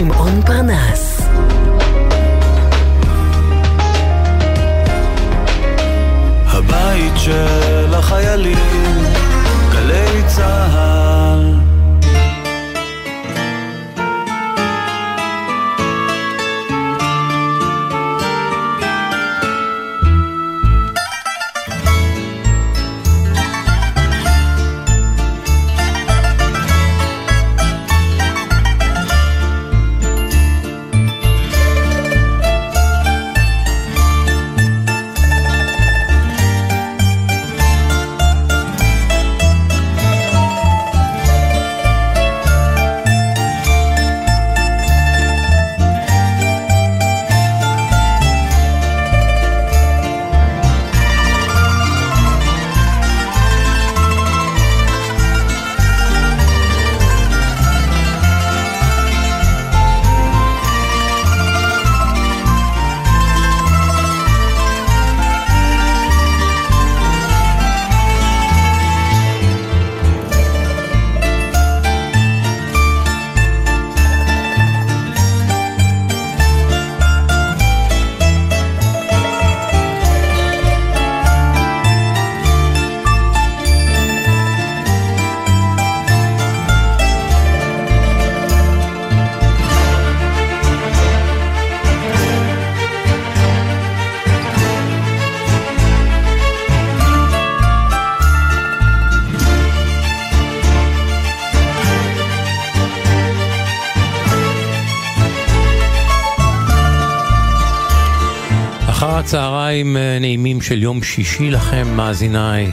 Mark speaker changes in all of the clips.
Speaker 1: שמעון פרנס.
Speaker 2: הבית של החיילים,
Speaker 3: צהריים אה, נעימים של יום שישי לכם, מאזיניי.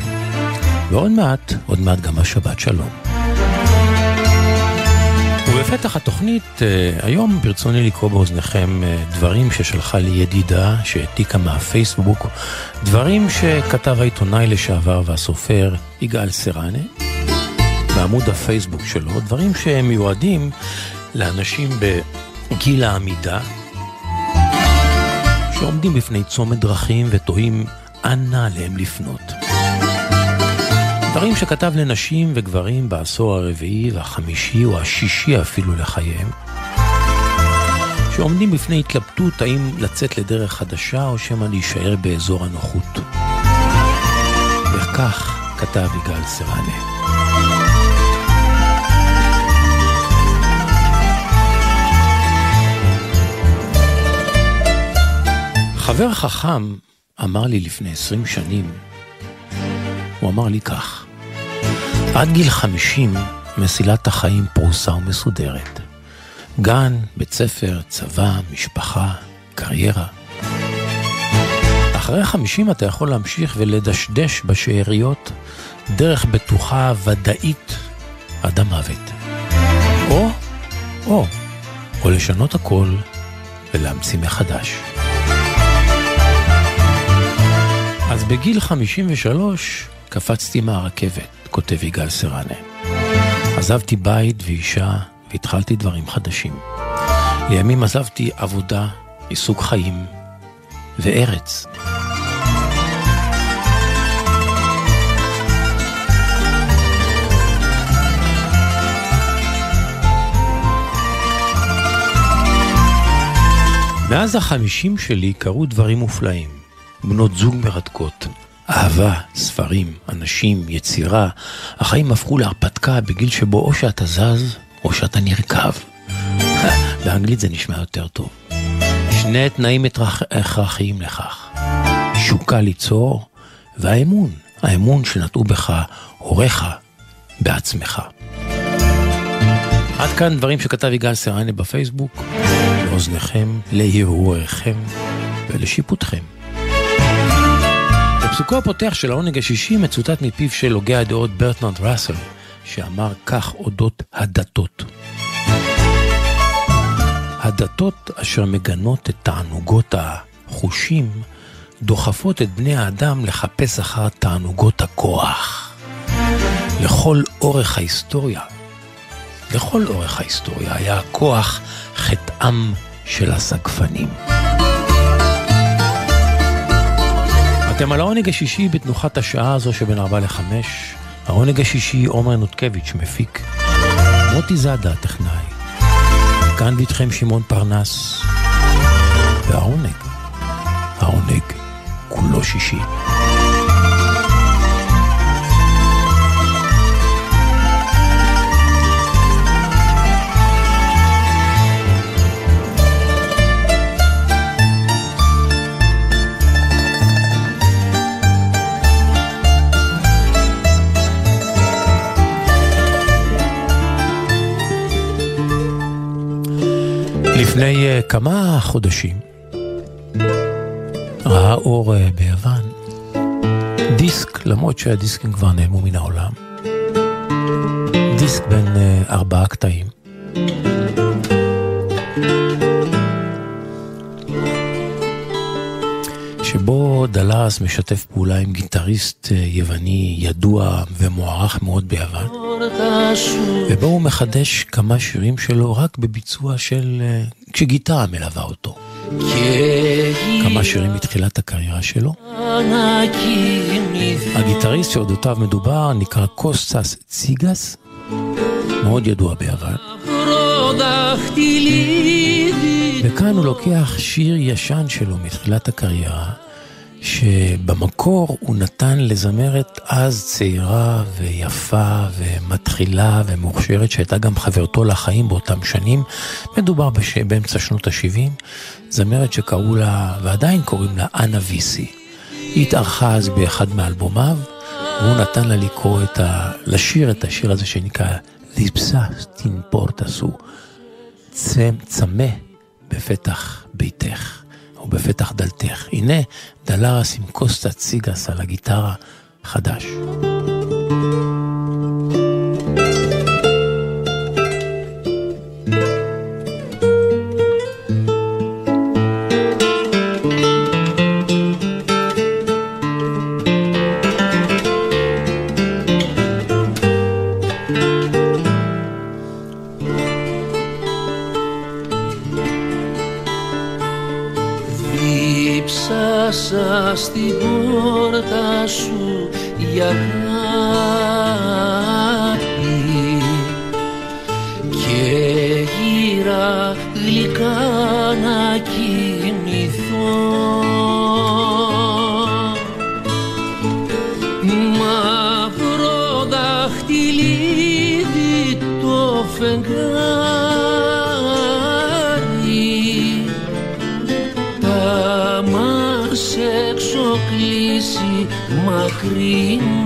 Speaker 3: ועוד מעט, עוד מעט גם השבת שלום. ובפתח התוכנית, אה, היום ברצוני לקרוא באוזניכם אה, דברים ששלחה לי ידידה שהעתיקה מהפייסבוק, דברים שכתב העיתונאי לשעבר והסופר יגאל סרנה בעמוד הפייסבוק שלו, דברים שהם מיועדים לאנשים בגיל העמידה, שעומדים בפני צומת דרכים ותוהים אנה עליהם לפנות. דברים שכתב לנשים וגברים בעשור הרביעי והחמישי או השישי אפילו לחייהם, שעומדים בפני התלבטות האם לצאת לדרך חדשה או שמא להישאר באזור הנוחות. וכך כתב יגאל סרנה. חבר חכם אמר לי לפני עשרים שנים, הוא אמר לי כך, עד גיל חמישים מסילת החיים פרוסה ומסודרת. גן, בית ספר, צבא, משפחה, קריירה. אחרי חמישים אתה יכול להמשיך ולדשדש בשאריות דרך בטוחה ודאית עד המוות. או, או, או לשנות הכל ולהמציא מחדש. אז בגיל 53 קפצתי מהרכבת, כותב יגאל סרנה. עזבתי בית ואישה והתחלתי דברים חדשים. לימים עזבתי עבודה, עיסוק חיים וארץ. מאז החמישים שלי קרו דברים מופלאים. בנות זוג מרתקות. אהבה, ספרים, אנשים, יצירה, החיים הפכו להרפתקה בגיל שבו או שאתה זז או שאתה נרקב. באנגלית זה נשמע יותר טוב. שני תנאים הכרחיים לכך. שוקה ליצור והאמון, האמון שנטעו בך הוריך בעצמך. עד כאן דברים שכתב יגאל סריינה בפייסבוק, לאוזניכם, להרהוריכם ולשיפוטכם. בפסוקו הפותח של העונג השישי מצוטט מפיו של הוגה הדעות ברטנרד ראסל, שאמר כך אודות הדתות. הדתות אשר מגנות את תענוגות החושים, דוחפות את בני האדם לחפש אחר תענוגות הכוח. לכל אורך ההיסטוריה, לכל אורך ההיסטוריה היה הכוח חטאם של הסגפנים. אתם על העונג השישי בתנוחת השעה הזו שבין 4 ל-5. העונג השישי עומר נותקביץ' מפיק. מוטי זאדה הטכנאי. כאן ואיתכם שמעון פרנס, והעונג, העונג כולו שישי. לפני uh, כמה חודשים ראה אור uh, ביוון דיסק, למרות שהדיסקים כבר נעלמו מן העולם, דיסק בין uh, ארבעה קטעים. שבו דלס משתף פעולה עם גיטריסט יווני ידוע ומוערך מאוד ביוון. ובו הוא מחדש כמה שירים שלו רק בביצוע של... כשגיטרה מלווה אותו. כמה שירים מתחילת הקריירה שלו. הגיטריסט שאודותיו מדובר נקרא קוסטס ציגס, מאוד ידוע ביוון. וכאן הוא לוקח שיר ישן שלו מתחילת הקריירה, שבמקור הוא נתן לזמרת אז צעירה ויפה ומתחילה ומוכשרת, שהייתה גם חברתו לחיים באותם שנים. מדובר בש... באמצע שנות ה-70, זמרת שקראו לה, ועדיין קוראים לה, אנה ויסי. היא התארחה אז באחד מאלבומיו, והוא נתן לה לקרוא את ה... לשיר את השיר הזה שנקרא ליפסה טינפורטסו, צמא בפתח ביתך. ובפתח דלתך. הנה דלרס עם קוסטה ציגס על הגיטרה חדש.
Speaker 1: Στην πόρτα σου η αγάπη
Speaker 3: green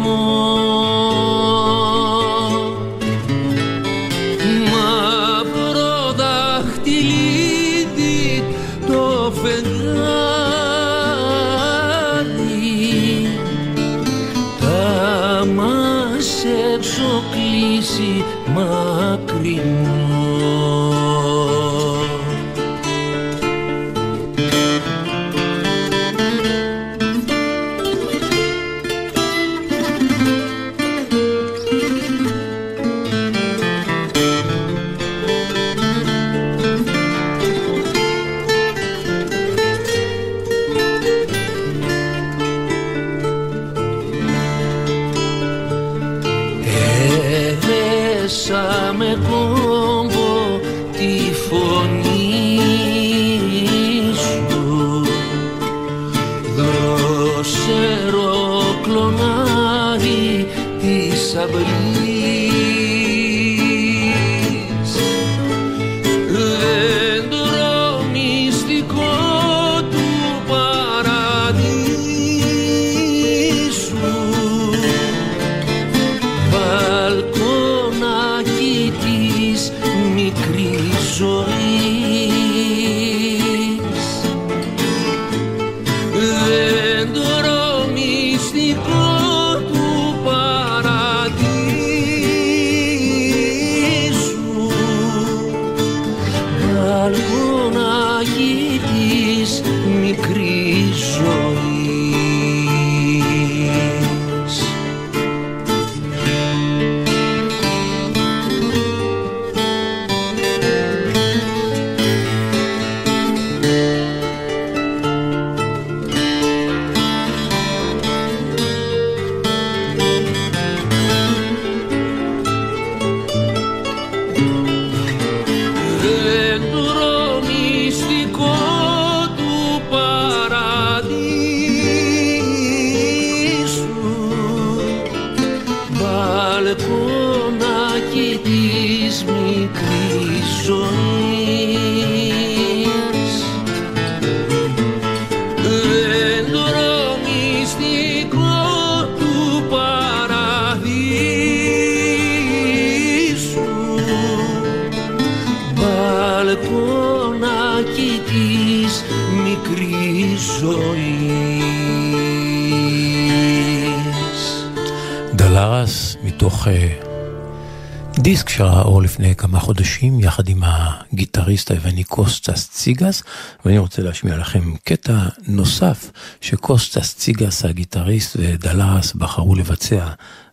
Speaker 3: שראה אור לפני כמה חודשים יחד עם הגיטריסט היווני קוסטס ציגס ואני רוצה להשמיע לכם קטע נוסף שקוסטס ציגס הגיטריסט ודלרס בחרו לבצע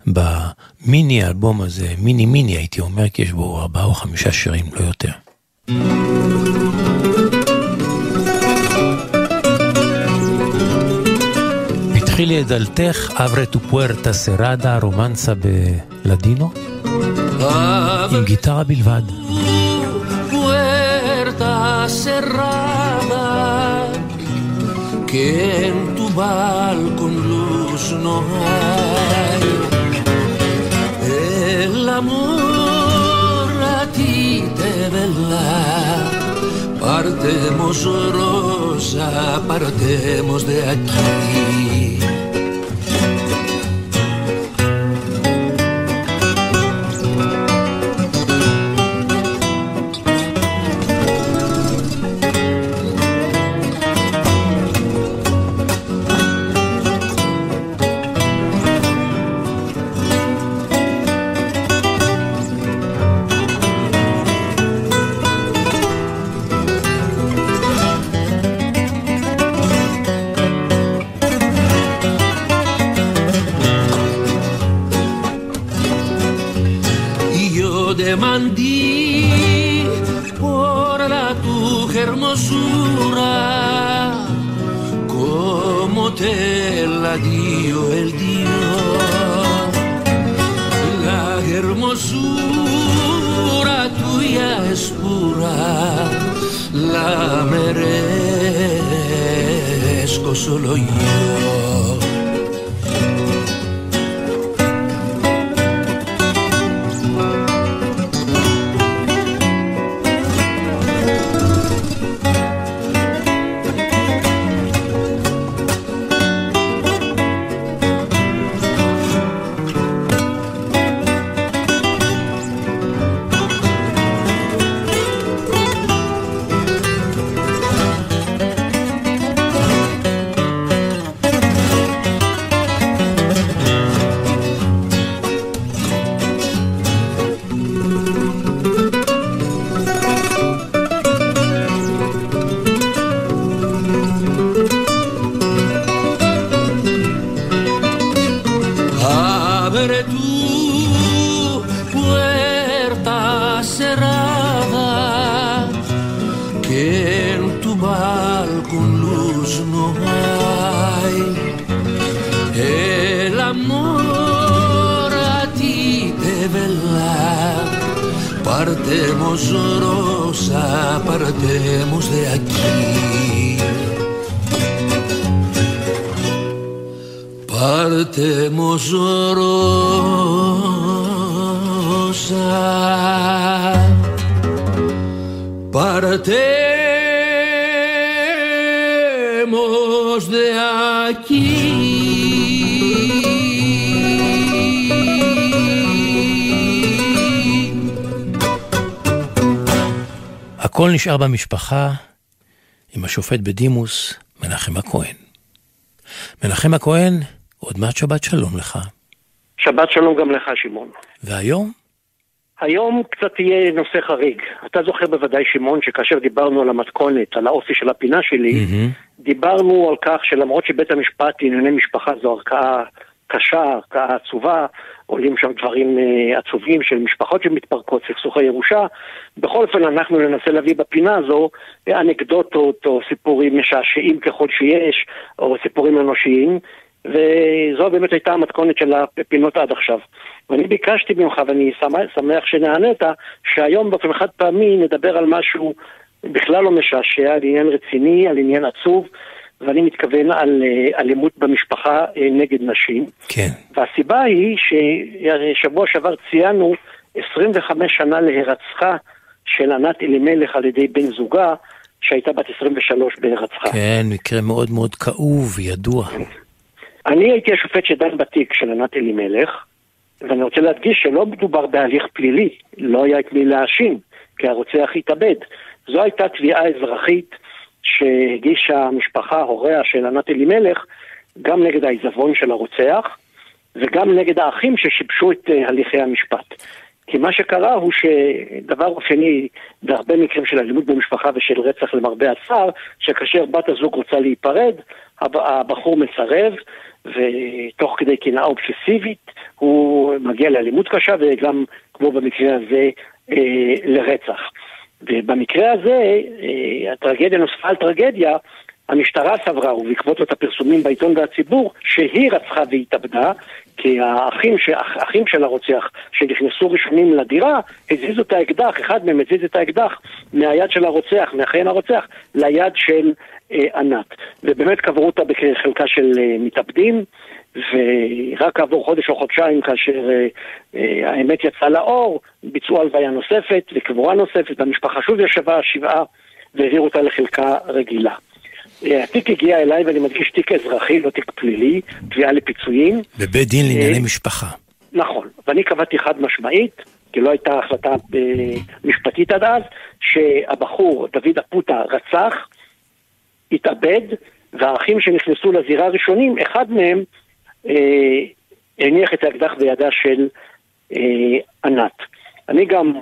Speaker 3: במיני האלבום הזה, מיני מיני הייתי אומר כי יש בו ארבעה או חמישה שירים לא יותר. פתחי את דלתך, Abre tu puerta cerrada, רומנסה בלדינו, עם גיטרה בלבד.
Speaker 1: Puerta cerrada, que en tu balcón luz no hay. El amor a ti te vela. Partemos rosa, partemos de aquí. Te la dio el Dios. La hermosura tuya es pura, la merezco solo yo.
Speaker 3: נשאר במשפחה עם השופט בדימוס מנחם הכהן. מנחם הכהן, עוד מעט שבת שלום לך.
Speaker 4: שבת שלום גם לך, שמעון.
Speaker 3: והיום?
Speaker 4: היום קצת יהיה נושא חריג. אתה זוכר בוודאי, שמעון, שכאשר דיברנו על המתכונת, על האופי של הפינה שלי,
Speaker 3: מהמם.
Speaker 4: דיברנו על כך שלמרות שבית המשפט לענייני משפחה זו ערכאה קשה, ערכאה עצובה, עולים שם דברים אה, עצובים של משפחות שמתפרקות, סכסוכי ירושה, בכל אופן אנחנו ננסה להביא בפינה הזו אה, אנקדוטות או סיפורים משעשעים ככל שיש, או סיפורים אנושיים. וזו באמת הייתה המתכונת של הפינות עד עכשיו. ואני ביקשתי ממך, ואני שמח שנענית, שהיום באופן חד פעמי נדבר על משהו בכלל לא משעשע, על עניין רציני, על עניין עצוב, ואני מתכוון על אה, אלימות במשפחה אה, נגד נשים.
Speaker 3: כן.
Speaker 4: והסיבה היא ששבוע שעבר ציינו 25 שנה להירצחה של ענת אלימלך על ידי בן זוגה, שהייתה בת 23 בהירצחה.
Speaker 3: כן, מקרה מאוד מאוד כאוב וידוע.
Speaker 4: אני הייתי השופט שדן בתיק של ענת אלימלך, ואני רוצה להדגיש שלא מדובר בהליך פלילי, לא היה את מי להאשים, כי הרוצח התאבד. זו הייתה תביעה אזרחית שהגישה המשפחה, הוריה של ענת אלימלך, גם נגד העיזבון של הרוצח וגם נגד האחים ששיבשו את אה, הליכי המשפט. כי מה שקרה הוא שדבר אופייני בהרבה מקרים של אלימות במשפחה ושל רצח למרבה הצער, שכאשר בת הזוג רוצה להיפרד, הבחור מסרב, ותוך כדי קנאה אובססיבית הוא מגיע לאלימות קשה וגם, כמו במקרה הזה, אה, לרצח. ובמקרה הזה, אה, הטרגדיה נוספה על טרגדיה, המשטרה סברה, ובעקבות זאת הפרסומים בעיתון והציבור, שהיא רצחה והתאבדה, כי האחים, ש... של הרוצח שנכנסו ראשונים לדירה, הזיזו את האקדח, אחד מהם הזיז את האקדח מהיד של הרוצח, מאחיין הרוצח, ליד של אה, ענת. ובאמת קברו אותה בחלקה של אה, מתאבדים, ורק כעבור חודש או חודשיים, כאשר אה, אה, האמת יצאה לאור, ביצעו הלוויה נוספת וקבורה נוספת, והמשפחה שוב ישבה שבעה והעבירו אותה לחלקה רגילה. אה, התיק הגיע אליי, ואני מדגיש תיק אזרחי, לא תיק פלילי, תביעה לפיצויים.
Speaker 3: בבית דין לענייני משפחה.
Speaker 4: נכון, ואני קבעתי חד משמעית, כי לא הייתה החלטה משפטית עד אז, שהבחור, דוד אפוטה, רצח, התאבד, והאחים שנכנסו לזירה הראשונים, אחד מהם אה, הניח את האקדח בידה של אה, ענת. אני גם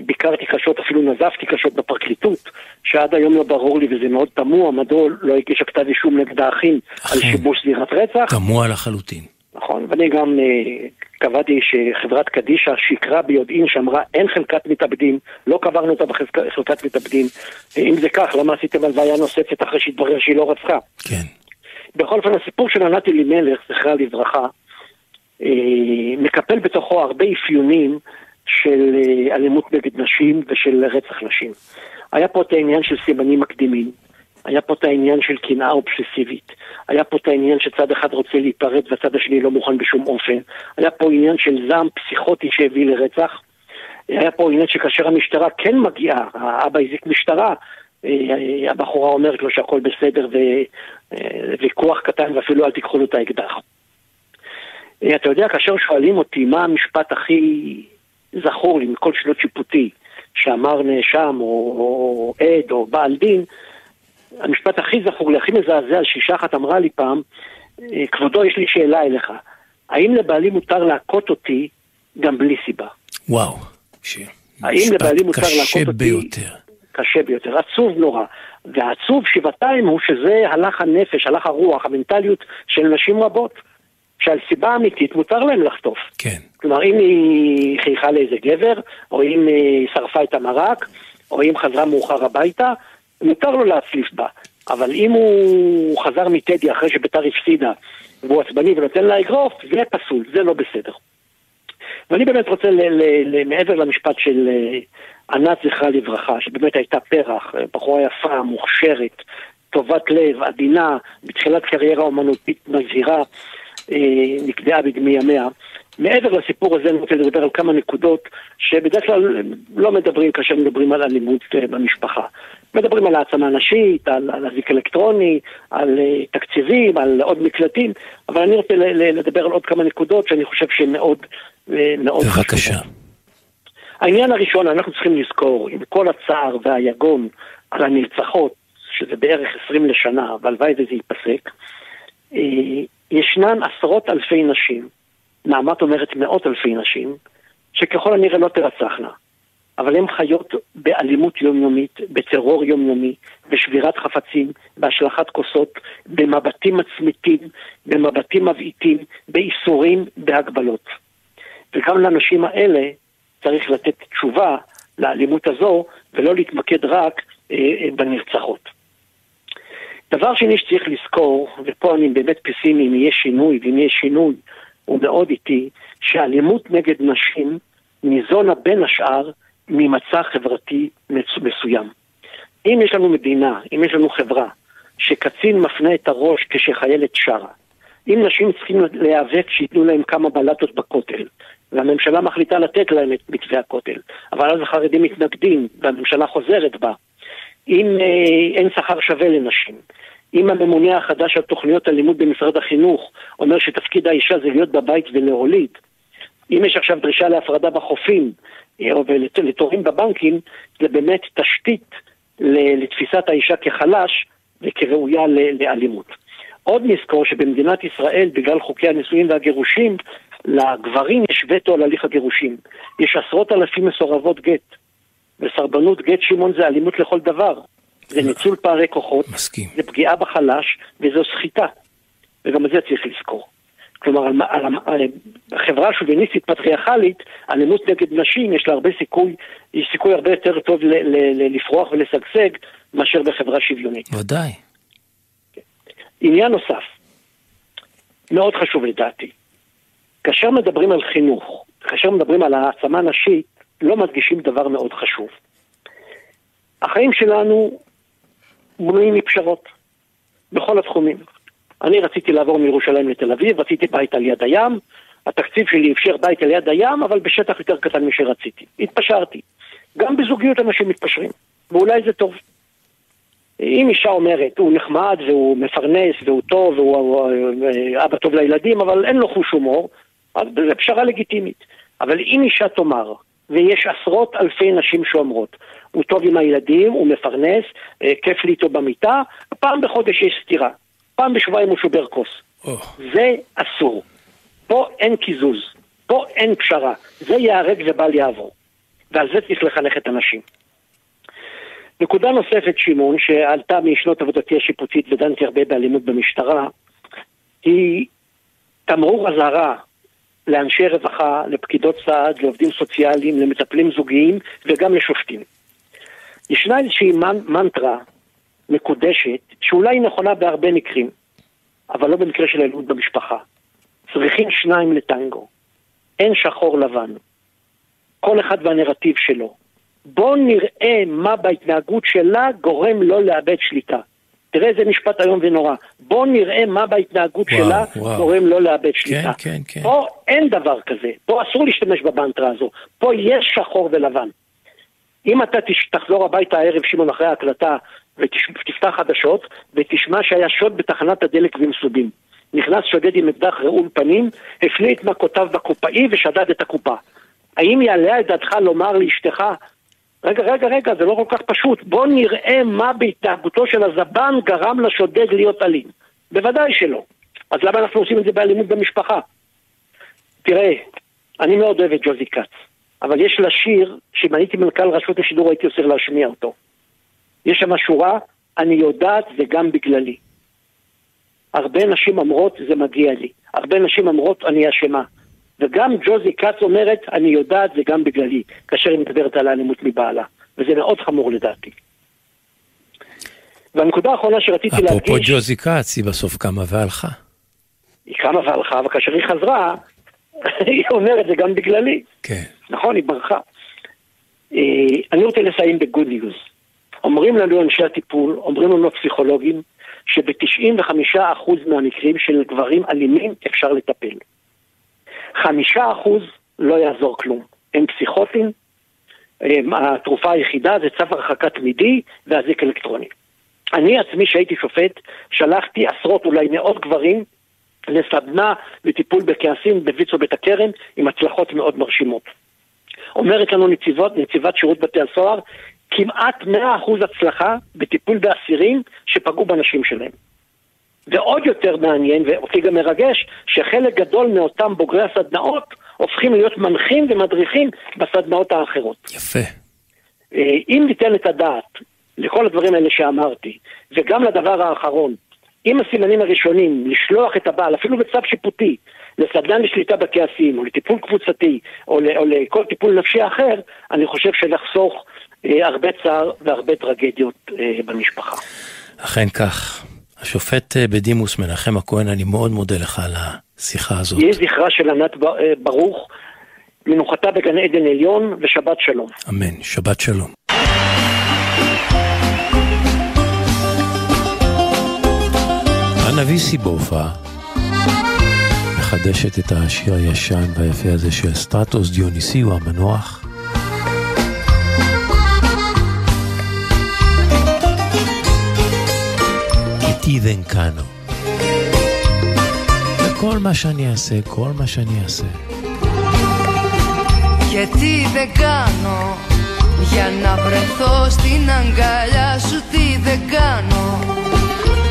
Speaker 4: ביקרתי קשות, אפילו נזפתי קשות בפרקליטות, שעד היום לא ברור לי, וזה מאוד תמוה, מדוע לא הגישה כתב אישום נגד האחים על שיבוש זירת רצח.
Speaker 3: תמוה לחלוטין.
Speaker 4: נכון, ואני גם אה, קבעתי שחברת קדישא שיקרה ביודעין שאמרה אין חלקת מתאבדים, לא קברנו אותה בחלקת מתאבדים. אם זה כך, למה עשיתם הלוויה נוספת אחרי שהתברר שהיא לא רצחה?
Speaker 3: כן.
Speaker 4: בכל אופן, הסיפור של ענת אלימלך, זכרה לברכה, אה, מקפל בתוכו הרבה אפיונים של אה, אלימות נגד נשים ושל רצח נשים. היה פה את העניין של סימנים מקדימים, היה פה את העניין של קנאה אובססיבית, היה פה את העניין שצד אחד רוצה להיפרד והצד השני לא מוכן בשום אופן, היה פה עניין של זעם פסיכוטי שהביא לרצח, היה פה עניין שכאשר המשטרה כן מגיעה, האבא הזיק משטרה, הבחורה אומרת לו שהכל בסדר וויכוח אה, קטן ואפילו אל תיקחו לו את האקדח. אה, אתה יודע, כאשר שואלים אותי מה המשפט הכי זכור לי מכל שנות שיפוטי שאמר נאשם או, או עד או בעל דין, המשפט הכי זכור לי, הכי מזעזע, שאישה אחת אמרה לי פעם, כבודו, יש לי שאלה אליך. האם לבעלי מותר להכות אותי גם בלי סיבה?
Speaker 3: וואו,
Speaker 4: ש... האם לבעלי מותר להכות אותי...
Speaker 3: ביותר.
Speaker 4: קשה ביותר, עצוב נורא. והעצוב שבעתיים הוא שזה הלך הנפש, הלך הרוח, המנטליות של נשים רבות. שעל סיבה אמיתית מותר להם לחטוף.
Speaker 3: כן.
Speaker 4: כלומר, אם היא חייכה לאיזה גבר, או אם היא שרפה את המרק, או אם חזרה מאוחר הביתה, מותר לו להצליף בה. אבל אם הוא חזר מטדי אחרי שביתר הפסידה, והוא עצבני ונותן לה אגרוף, זה פסול, זה לא בסדר. ואני באמת רוצה, מעבר למשפט של אה, ענת זכרה לברכה, שבאמת הייתה פרח, בחורה יפה, מוכשרת, טובת לב, עדינה, בתחילת קריירה אומנותית מזהירה, אה, נקדעה בדמי ימיה. מעבר לסיפור הזה אני רוצה לדבר על כמה נקודות שבדרך כלל לא מדברים כאשר מדברים על אלימות אה, במשפחה. מדברים על העצמה נשית, על, על אזיק אלקטרוני, על uh, תקציבים, על עוד מקלטים, אבל אני רוצה לדבר על עוד כמה נקודות שאני חושב שהן מאוד, מאוד
Speaker 3: חשובות. בבקשה.
Speaker 4: העניין הראשון, אנחנו צריכים לזכור, עם כל הצער והיגון על הנרצחות, שזה בערך 20 לשנה, והלוואי וזה ייפסק, אה, ישנן עשרות אלפי נשים, נעמת אומרת מאות אלפי נשים, שככל הנראה לא תרצחנה, אבל הן חיות באלימות יומיומית, בטרור יומיומי, בשבירת חפצים, בהשלכת כוסות, במבטים מצמיתים, במבטים מבעיטים, באיסורים, בהגבלות. וגם לנשים האלה צריך לתת תשובה לאלימות הזו, ולא להתמקד רק אה, אה, בנרצחות. דבר שני שצריך לזכור, ופה אני באמת פסימי אם יהיה שינוי, ואם יהיה שינוי הוא מאוד איטי, שאלימות נגד נשים ניזונה בין השאר ממצע חברתי מסוים. אם יש לנו מדינה, אם יש לנו חברה, שקצין מפנה את הראש כשחיילת שרה, אם נשים צריכים להיאבק שייתנו להם כמה בלטות בכותל, והממשלה מחליטה לתת להם את מתווה הכותל, אבל אז החרדים מתנגדים, והממשלה חוזרת בה. אם אה, אין שכר שווה לנשים, אם הממונה החדש על תוכניות הלימוד במשרד החינוך אומר שתפקיד האישה זה להיות בבית ולהוליד, אם יש עכשיו דרישה להפרדה בחופים, אה, או לתורים בבנקים, זה באמת תשתית לתפיסת האישה כחלש וכראויה לאלימות. עוד נזכור שבמדינת ישראל, בגלל חוקי הנישואים והגירושים, לגברים יש וטו על הליך הגירושים. יש עשרות אלפים מסורבות גט. וסרבנות גט שמעון זה אלימות לכל דבר. זה ניצול פערי כוחות,
Speaker 3: מסכים.
Speaker 4: זה פגיעה בחלש, וזו סחיטה. וגם את זה צריך לזכור. כלומר, על, על, על החברה השוביניסטית פטריארכלית, אלימות נגד נשים, יש לה הרבה סיכוי, יש סיכוי הרבה יותר טוב ל, ל, ל, לפרוח ולשגשג מאשר בחברה שוויונית.
Speaker 3: ודאי.
Speaker 4: עניין נוסף, מאוד חשוב לדעתי, כאשר מדברים על חינוך, כאשר מדברים על העצמה נשית, לא מדגישים דבר מאוד חשוב. החיים שלנו בנויים מפשרות, בכל התחומים. אני רציתי לעבור מירושלים לתל אביב, רציתי בית על יד הים, התקציב שלי אפשר בית על יד הים, אבל בשטח יותר קטן משרציתי. התפשרתי. גם בזוגיות אנשים מתפשרים, ואולי זה טוב. אם אישה אומרת, הוא נחמד והוא מפרנס והוא טוב והוא אה, אבא טוב לילדים, אבל אין לו חוש הומור, אז זו פשרה לגיטימית. אבל אם אישה תאמר, ויש עשרות אלפי נשים שאומרות, הוא טוב עם הילדים, הוא מפרנס, אה, כיף לי איתו במיטה, פעם בחודש יש סתירה, פעם בשבועיים הוא שובר כוס. Oh. זה אסור. פה אין קיזוז, פה אין פשרה, זה ייהרג ובל יעבור. ועל זה צריך לחנך את הנשים. נקודה נוספת, שמעון, שעלתה משנות עבודתי השיפוטית ודנתי הרבה באלימות במשטרה, היא תמרור אזהרה לאנשי רווחה, לפקידות סעד, לעובדים סוציאליים, למטפלים זוגיים וגם לשופטים. ישנה איזושהי מנטרה מקודשת, שאולי היא נכונה בהרבה מקרים, אבל לא במקרה של אלימות במשפחה. צריכים שניים לטנגו. אין שחור לבן. כל אחד והנרטיב שלו. בואו נראה מה בהתנהגות שלה גורם לו לאבד שליטה. תראה איזה משפט איום ונורא. בואו נראה מה בהתנהגות וואו, שלה וואו. גורם לו לאבד שליטה.
Speaker 3: כן, כן, כן.
Speaker 4: פה אין דבר כזה. פה אסור להשתמש בבנטרה הזו. פה יש שחור ולבן. אם אתה תחזור הביתה הערב, שמעון, אחרי ההקלטה, ותפתח חדשות, ותשמע שהיה שוד בתחנת הדלק במסובים. נכנס שודד עם אקדח רעול פנים, הפנה את מכותיו בקופאי ושדד את הקופה. האם יעלה את דעתך לומר לאשתך, רגע, רגע, רגע, זה לא כל כך פשוט. בוא נראה מה בהתנהגותו של הזבן גרם לשודד להיות אלים. בוודאי שלא. אז למה אנחנו עושים את זה באלימות במשפחה? תראה, אני מאוד אוהב את ג'וזי כץ, אבל יש לה שיר שאם הייתי מנכ"ל רשות השידור הייתי עושה להשמיע אותו. יש שם שורה, אני יודעת זה גם בגללי. הרבה נשים אומרות זה מגיע לי. הרבה נשים אומרות אני אשמה. וגם ג'וזי כץ אומרת, אני יודעת, זה גם בגללי, כאשר היא מדברת על האלימות מבעלה. וזה מאוד חמור לדעתי. והנקודה האחרונה שרציתי
Speaker 3: אפרופו
Speaker 4: להדגיש...
Speaker 3: אפרופו ג'וזי כץ, היא בסוף קמה והלכה.
Speaker 4: היא קמה והלכה, וכאשר היא חזרה, היא אומרת, זה גם בגללי.
Speaker 3: כן.
Speaker 4: נכון, היא ברחה. אה, אני רוצה לסיים בגוד ניוז. אומרים לנו אנשי הטיפול, אומרים לנו הפסיכולוגים, שב-95% מהמקרים של גברים אלימים אפשר לטפל. חמישה אחוז לא יעזור כלום. הם פסיכוטים, הם, התרופה היחידה זה צו הרחקה תמידי ואזיק אלקטרוני. אני עצמי שהייתי שופט, שלחתי עשרות אולי מאות גברים לסדנה לטיפול בכעסים בוויצו בית הכרם עם הצלחות מאוד מרשימות. אומרת לנו נציבות, נציבת שירות בתי הסוהר, כמעט 100% הצלחה בטיפול באסירים שפגעו בנשים שלהם. ועוד יותר מעניין, ואותי גם מרגש, שחלק גדול מאותם בוגרי הסדנאות הופכים להיות מנחים ומדריכים בסדנאות האחרות.
Speaker 3: יפה.
Speaker 4: אה, אם ניתן את הדעת לכל הדברים האלה שאמרתי, וגם לדבר האחרון, עם הסימנים הראשונים, לשלוח את הבעל, אפילו בצו שיפוטי, לסדנן לשליטה בכעסים, או לטיפול קבוצתי, או, ל, או לכל טיפול נפשי אחר, אני חושב שנחסוך אה, הרבה צער והרבה טרגדיות אה, במשפחה.
Speaker 3: אכן כך. השופט אה, בדימוס מנחם הכהן, אני מאוד מודה לך על השיחה הזאת.
Speaker 4: יהי זכרה של ענת אה, ברוך, מנוחתה בגן עדן עליון, ושבת שלום.
Speaker 3: אמן, שבת שלום. הנביא סיבופה מחדשת את השיר הישן והיפה הזה של סטרטוס דיוניסי, הוא המנוח. איתי ונקנו. וכל מה שאני אעשה, כל מה שאני אעשה.
Speaker 5: Che ti vegano Για να βρεθώ στην αγκαλιά σου τι δεν κάνω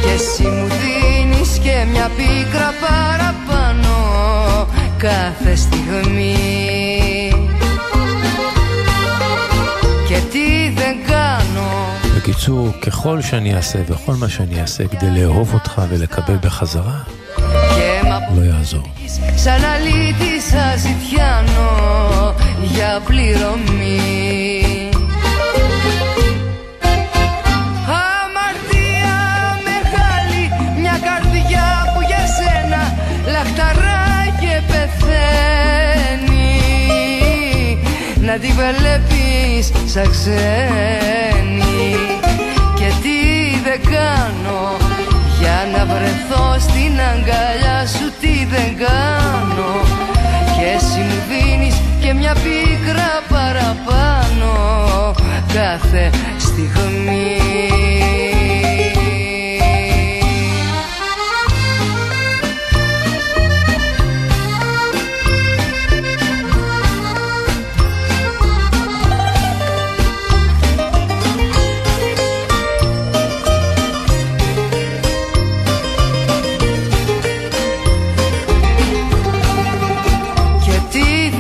Speaker 5: Και εσύ μου δίνεις και μια πίκρα παραπάνω Κάθε στιγμή
Speaker 3: בקיצור, ככל שאני אעשה וכל מה שאני אעשה כדי לאהוב אותך ולקבל בחזרה,
Speaker 5: Και μ'
Speaker 3: לא יעזור.
Speaker 5: Σαν αλήτη σας ζητιάνω για πληρωμή Αμαρτία μεγάλη, μια καρδιά που για σένα λαχταρά και πεθαίνει Να τη βλέπεις σαν ξένη. Και τι δεν κάνω για να βρεθώ στην αγκαλιά σου τι δεν κάνω. Και εσύ μου δίνεις και μια πίκρα παραπάνω Κάθε στιγμή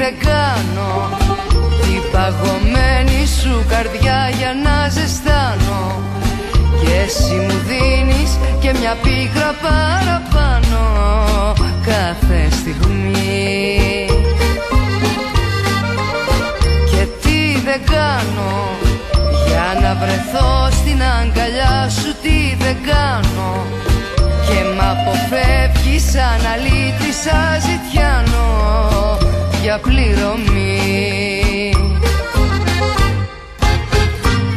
Speaker 5: δεν κάνω. Την παγωμένη σου καρδιά για να ζεστάνω. Και εσύ μου δίνεις και μια πίκρα παραπάνω. Κάθε στιγμή. Και τι δεν κάνω Για να βρεθώ στην αγκαλιά σου τι δεν κάνω. Και μ' αποφεύγεις σαν αλήτη σαν ζητιάνο για πληρωμή.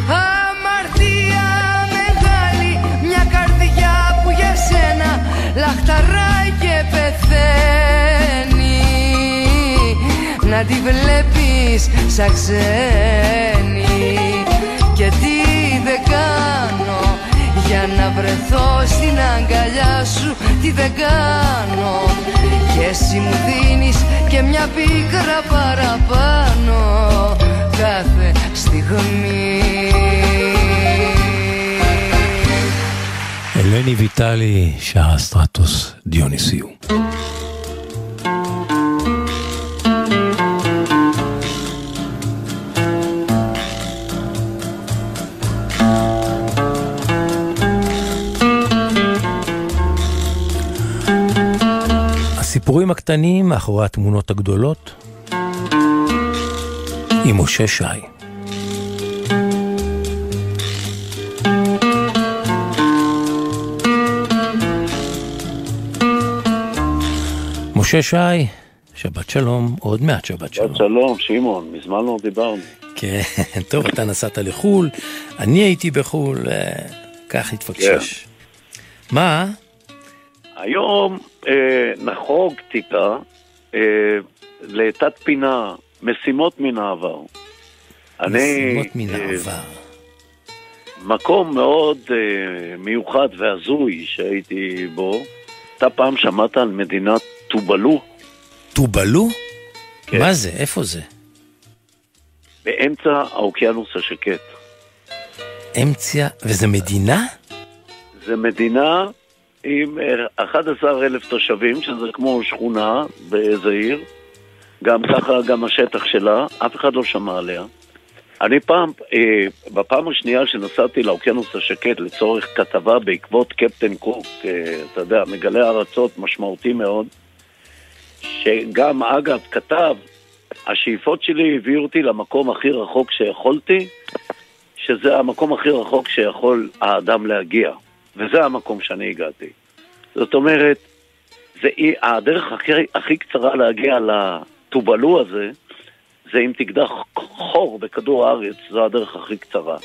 Speaker 5: Αμαρτία μεγάλη, μια καρδιά που για σένα λαχταράει και πεθαίνει. Να τη βλέπεις σαν ξένη. Και τι δεν κάνω για να βρεθώ στην αγκαλιά σου τι δεν κάνω. Και εσύ μου δίνεις και μια πίκρα παραπάνω Κάθε στιγμή.
Speaker 3: Ελένη Βιτάλη, Σαραστράτος Διονυσίου. הסיפורים הקטנים מאחורי התמונות הגדולות עם משה שי. משה שי, שבת שלום, עוד מעט שבת שלום.
Speaker 6: שבת שלום, שמעון, מזמן לא דיברנו.
Speaker 3: כן, טוב, אתה נסעת לחו"ל, אני הייתי בחו"ל, אה, כך התפקשש. מה?
Speaker 6: היום אה, נחוג טיפה אה, לתת פינה, משימות מן העבר.
Speaker 3: משימות מן
Speaker 6: אה,
Speaker 3: העבר.
Speaker 6: מקום מאוד אה, מיוחד והזוי שהייתי בו. אתה פעם שמעת על מדינת טובלו?
Speaker 3: טובלו?
Speaker 6: כן.
Speaker 3: מה זה? איפה זה?
Speaker 6: באמצע האוקיינוס השקט.
Speaker 3: אמצע, וזה מדינה?
Speaker 6: זו מדינה עם אה, 11 אלף תושבים, שזה כמו שכונה באיזה עיר. גם ככה, גם השטח שלה, אף אחד לא שמע עליה. אני פעם, אה, בפעם השנייה שנסעתי לאוקיינוס השקט לצורך כתבה בעקבות קפטן קוק, אה, אתה יודע, מגלה ארצות משמעותי מאוד, שגם אגב כתב, השאיפות שלי הביאו אותי למקום הכי רחוק שיכולתי, שזה המקום הכי רחוק שיכול האדם להגיע, וזה המקום שאני הגעתי. זאת אומרת, זה הדרך הכי, הכי קצרה להגיע לטובלו הזה, זה אם תקדח חור בכדור הארץ, זו הדרך הכי קצרה.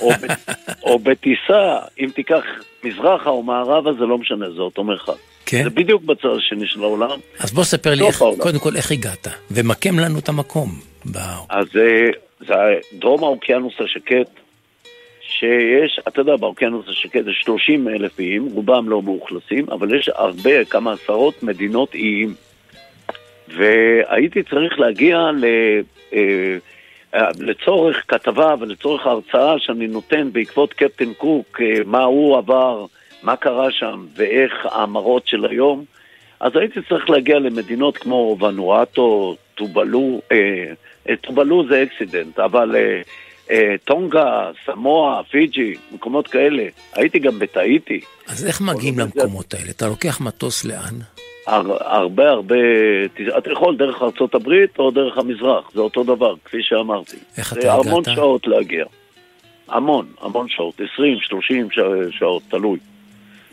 Speaker 6: או, ב, או בטיסה, אם תיקח מזרחה או מערבה, זה לא משנה, זה אותו מרחק.
Speaker 3: כן.
Speaker 6: זה בדיוק בצד השני של העולם.
Speaker 3: אז בוא ספר לי, איך,
Speaker 6: העולם.
Speaker 3: קודם כל, איך הגעת? ומקם לנו את המקום.
Speaker 6: אז אה, זה דרום האוקיינוס השקט, שיש, אתה יודע, באוקיינוס השקט יש 30 אלף איים, רובם לא מאוכלסים, אבל יש הרבה, כמה עשרות מדינות איים. והייתי צריך להגיע אה, לצורך כתבה ולצורך ההרצאה שאני נותן בעקבות קפטן קוק, אה, מה הוא עבר, מה קרה שם ואיך המראות של היום, אז הייתי צריך להגיע למדינות כמו ונואטו, טובלו, אה, אה, טובלו זה אקסידנט, אבל אה, אה, טונגה, סמואה, פיג'י, מקומות כאלה. הייתי גם בטאיטי.
Speaker 3: אז איך מגיעים למקומות האלה? אתה לוקח מטוס לאן?
Speaker 6: הר, הרבה הרבה, אתה יכול דרך הברית או דרך המזרח, זה אותו דבר, כפי שאמרתי.
Speaker 3: איך אתה
Speaker 6: זה
Speaker 3: הגעת?
Speaker 6: המון שעות להגיע. המון, המון שעות, 20, 30 ש... שעות, תלוי.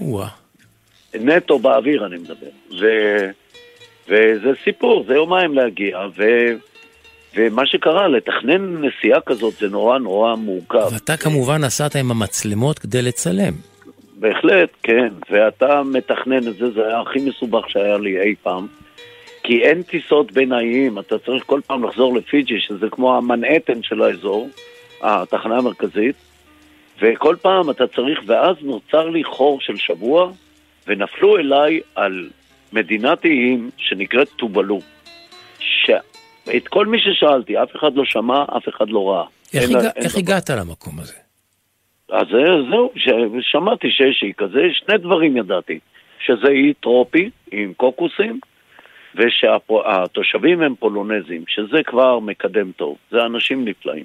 Speaker 3: או-אה.
Speaker 6: נטו באוויר אני מדבר. ו... וזה סיפור, זה יומיים להגיע, ו... ומה שקרה, לתכנן נסיעה כזאת זה נורא נורא מורכב.
Speaker 3: ואתה כמובן נסעת עם המצלמות כדי לצלם.
Speaker 6: בהחלט, כן, ואתה מתכנן את זה, זה היה הכי מסובך שהיה לי אי פעם. כי אין טיסות בין האיים, אתה צריך כל פעם לחזור לפיג'י, שזה כמו המנהטן של האזור, התחנה המרכזית, וכל פעם אתה צריך, ואז נוצר לי חור של שבוע, ונפלו אליי על מדינת איים שנקראת טובלו. שאת כל מי ששאלתי, אף אחד לא שמע, אף אחד לא ראה.
Speaker 3: איך,
Speaker 6: אין-
Speaker 3: הגע...
Speaker 6: אין
Speaker 3: איך
Speaker 6: דבר.
Speaker 3: הגעת למקום הזה?
Speaker 6: אז זה- זהו, ש- שמעתי שיש אי כזה, שני דברים ידעתי, שזה אי טרופי עם קוקוסים, ושהתושבים הם פולונזים, שזה כבר מקדם טוב, זה אנשים נפלאים.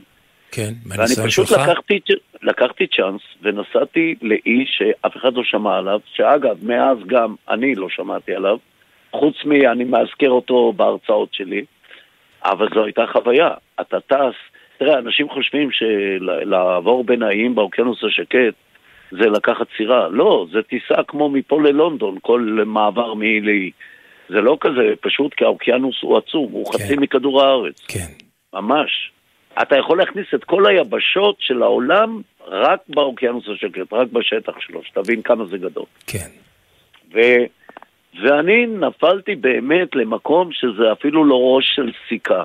Speaker 3: כן,
Speaker 6: ואני
Speaker 3: מהניסיון
Speaker 6: פשוט
Speaker 3: שלך?
Speaker 6: לקחתי, לקחתי צ'אנס ונסעתי לאי שאף אחד לא שמע עליו, שאגב, מאז גם אני לא שמעתי עליו, חוץ מ... אני מאזכר אותו בהרצאות שלי, אבל זו הייתה חוויה. אתה טס, תראה, אנשים חושבים שלעבור בין האיים באוקיינוס השקט זה לקחת סירה. לא, זה טיסה כמו מפה ללונדון, כל מעבר מאי לאי. זה לא כזה פשוט כי האוקיינוס הוא עצום, הוא
Speaker 3: כן.
Speaker 6: חצי מכדור הארץ.
Speaker 3: כן.
Speaker 6: ממש. אתה יכול להכניס את כל היבשות של העולם רק באוקיינוס השקט, רק בשטח שלו, שתבין כמה זה גדול.
Speaker 3: כן.
Speaker 6: ו... ואני נפלתי באמת למקום שזה אפילו לא ראש של סיכה.